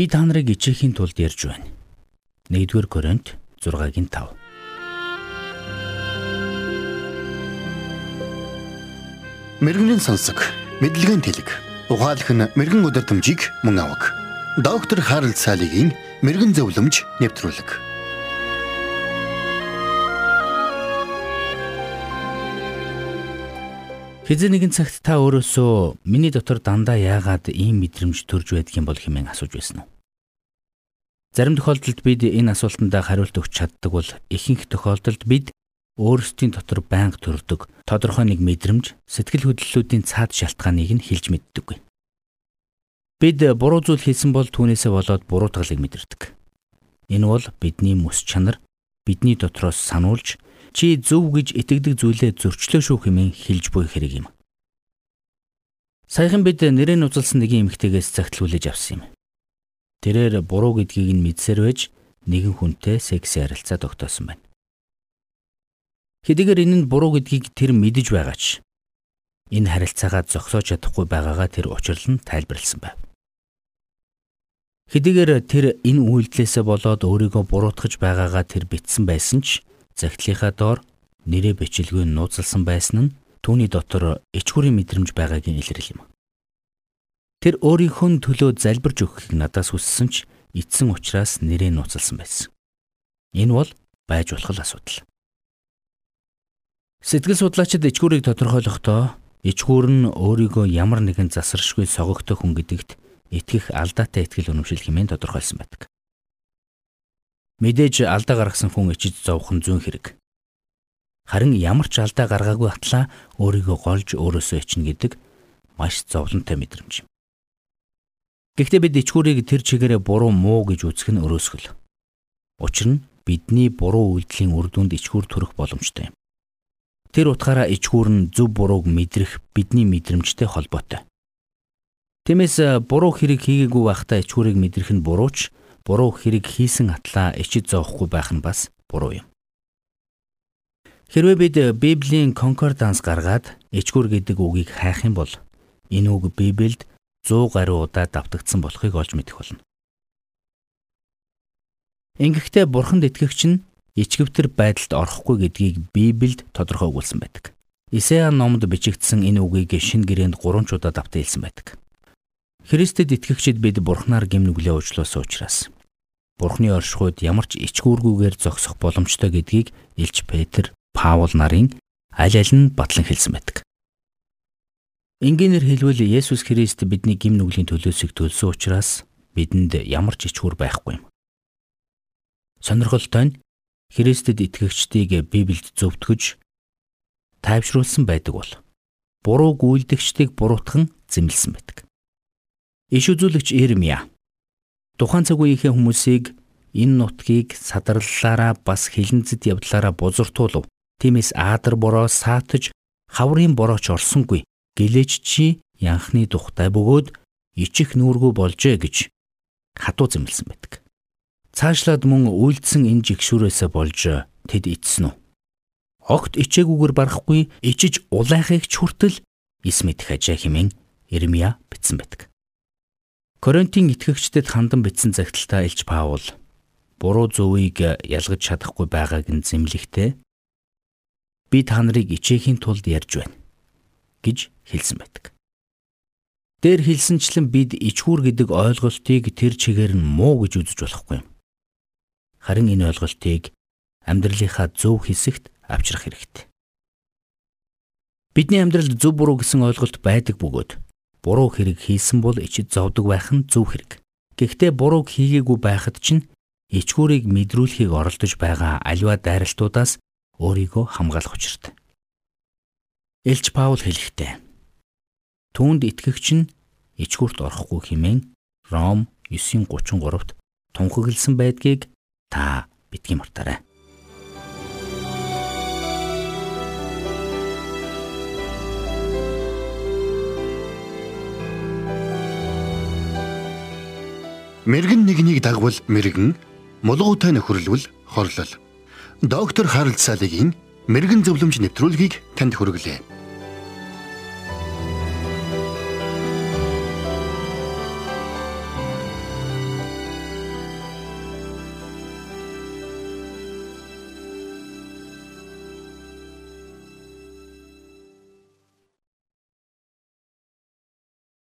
Би та нарыг ичээхийн тулд ярьж байна. 1-р Коринт 6-гийн 5. Мэргэний сонсог, мэдлэгийн тэлэг. Ухаалх нь мэрэгэн өдөртөмжийг мөн авах. Доктор Харалт цаалогийн мэрэгэн зөвлөмж нэвтрүүлэг. Хизээ нэгэн цагт та өөрөөсөө миний дотор дандаа яагаад ийм мэдрэмж төрж байдаг юм бол хэмээн асууж байсан уу? Зарим тохиолдолд бид энэ асуултандаа хариулт өгч чаддаг бол ихэнх тохиолдолд бид өөрсдийн дотор байнга төрдөг тодорхой нэг мэдрэмж, сэтгэл хөдлөлүүдийн цаад шалтгааныг нь хэлж мэддэггүй. Бид буруу зүйл хийсэн бол түүнээсээ болоод буруутгалыг мэдэрдэг. Энэ бол бидний мэс чанар бидний дотроос сануулж чи зөв гэж итгэдэг зүйлээ зөрчлөө шүү хэмээн хэлж буй хэрэг юм. Саяхан бид нэрээ нузалсан нэгэн эмэгтэйгээс загтлуулж авсан юм. Тэрээр буруу гэдгийг нь мэдсээр байж нэгэн хүнтэй секс ярилцаа тогтоосон байна. Хэдийгээр энэ нь буруу гэдгийг тэр мэдэж байгаа ч энэ харилцаагаа зогсоож чадахгүй байгаагаа тэр учирлан тайлбарлсан байв. Хэдийгээр тэр энэ үйлдэлээсээ болоод өөрийгөө буруутгаж байгаагаа тэр битсэн байсан ч загтлынхаа доор нэрээ бичлгүй нууцлсан байсан нь түүний дотор ичгүүрийн мэдрэмж байгааг нь илэрэл юм. Тэр өөрийнхөө төлөө залбирж өгөхийг надаас хүссэн ч эцсэн учраас нэрээ нууцлсан байсан. Энэ бол байж болох асуудал. Сэтгэл судлаачид ичгүүрийг тодорхойлохдоо ичгүүр нь өөрийгөө ямар нэгэн засаршгүй согогдох хүн гэдэгт итгэх алдаатай итгэл үнэмшил хэмээн тодорхойлсон байдаг. Мэдээж алдаа гаргасан хүн ичиж зовх нь зүүн хэрэг. Харин ямар ч алдаа гаргаагүй атлаа өөрийгөө голж өөрөөсөө ичнэ гэдэг маш зовлонтой мэдрэмж юм. Гэхдээ бид ичгүүрийг тэр чигээрээ буруу муу гэж үзэх нь өрөөсгөл. Учир нь бидний буруу үйлдэлийн үр дүнд ичгүүр төрөх боломжтой юм. Тэр утгаараа ичгүүр нь зөв бурууг мэдрэх бидний мэдрэмжтэй холбоотой. Тиймээс буруу хэрэг хийгээгүй байхдаа ичгүүрийг мэдрэх нь бурууч буруу хэрэг хийсэн атлаа ичид зоохгүй байх нь бас буруу юм. Хэрвээ бид Библийн конкорданс гаргаад ичгүр гэдэг үгийг хайх юм бол энэ үг Библиэд 100 гаруй удаа давтагдсан болохыг олж мэдэх болно. Ингэхдээ бурханд итгэгч нь ичгэвтер байдалд орохгүй гэдгийг Библиэд тодорхой өгүүлсэн байдаг. Исея номонд бичигдсэн энэ үгийг шинэ гэрээнд 3 ч удаа давтан хэлсэн байдаг. Христэд итгэгчид бид Бурхнаар гим нүглээ уучлуулсан учраас Бурхны оршихуйд ямар ч ичгүүргүйгээр зогсох боломжтой гэдгийг Илч Петр, Паул нарын аль аль нь батлан хэлсэн байдаг. Энгийнээр хэлбэл Есүс Христ бидний гим нүглийн төлөөсөө төлсөн учраас бидэнд ямар ч ичгүүр байхгүй юм. Сонирхолтой нь Христэд итгэгчдийг Библиэд зөвтгөж тайвшруулсан байдаг бол буруу гүйлдэгчдийг буруутган зэмлсэн байдаг. Иш үзүүлэгч Ирмия тухайн цаг үеийнхээ хүмүүсийг энэ нутгийг садарлалаараа бас хилэнцэд явдлаараа бузартуулв. Тиймээс аадар бороо саатаж хаврын борооч орсонгүй. Гэлээч чи янхны тухтай бөгөөд ичих нүүргүү болжээ гэж хатуу зэмлсэн байдаг. Цаашлаад мөн үйлдсэн энэ жигшүүрээсээ болж тэд ицсэн үү? Огт ичээгүйгээр барахгүй ичиж улайхыг ч хүртэл мэдэх ажээ хэмээн Ирмия бичсэн байдаг. Коринтын итгэгчдэд хандан бичсэн загталтаа Илж Паул буруу зөвийг ялгаж чадахгүй байгааг нь зэмлэхдээ би та нарыг ичээхийн тулд ярьж байна гэж хэлсэн байдаг. Дээр хэлсэнчлэн бид ичгүүр гэдэг ойлголтыг тэр чигээр нь муу гэж үзэж болохгүй юм. Харин энэ ойлголтыг амьдралынхаа зөв хэсэгт авчрах хэрэгтэй. Бидний амьдралд зөв буруу гэсэн ойлголт байдаг бөгөөд буруу хэрэг хийсэн бол ичид зовдөг байх нь зөв хэрэг. Гэхдээ бурууг хийгээгүй байхад чинь ичгүүрийг мэдрүүлэхийг оролдож байгаа аливаа дайралтуудаас өөрийгөө хамгаалах учиртай. Элч Паул хэлэхдээ түүнд итгэгч нь ичгүүрт орохгүй хэмээн Ром 9:33-т тунхагласан байдгийг та битгий мартаарай. Мэргэн нэгнийг дагвал мэргэн, мулгуутай нөхөрлөл хорлол. Доктор Харалт цаалогийн мэрэгэн зөвлөмж нэвтрүүлгийг танд хүргэлээ.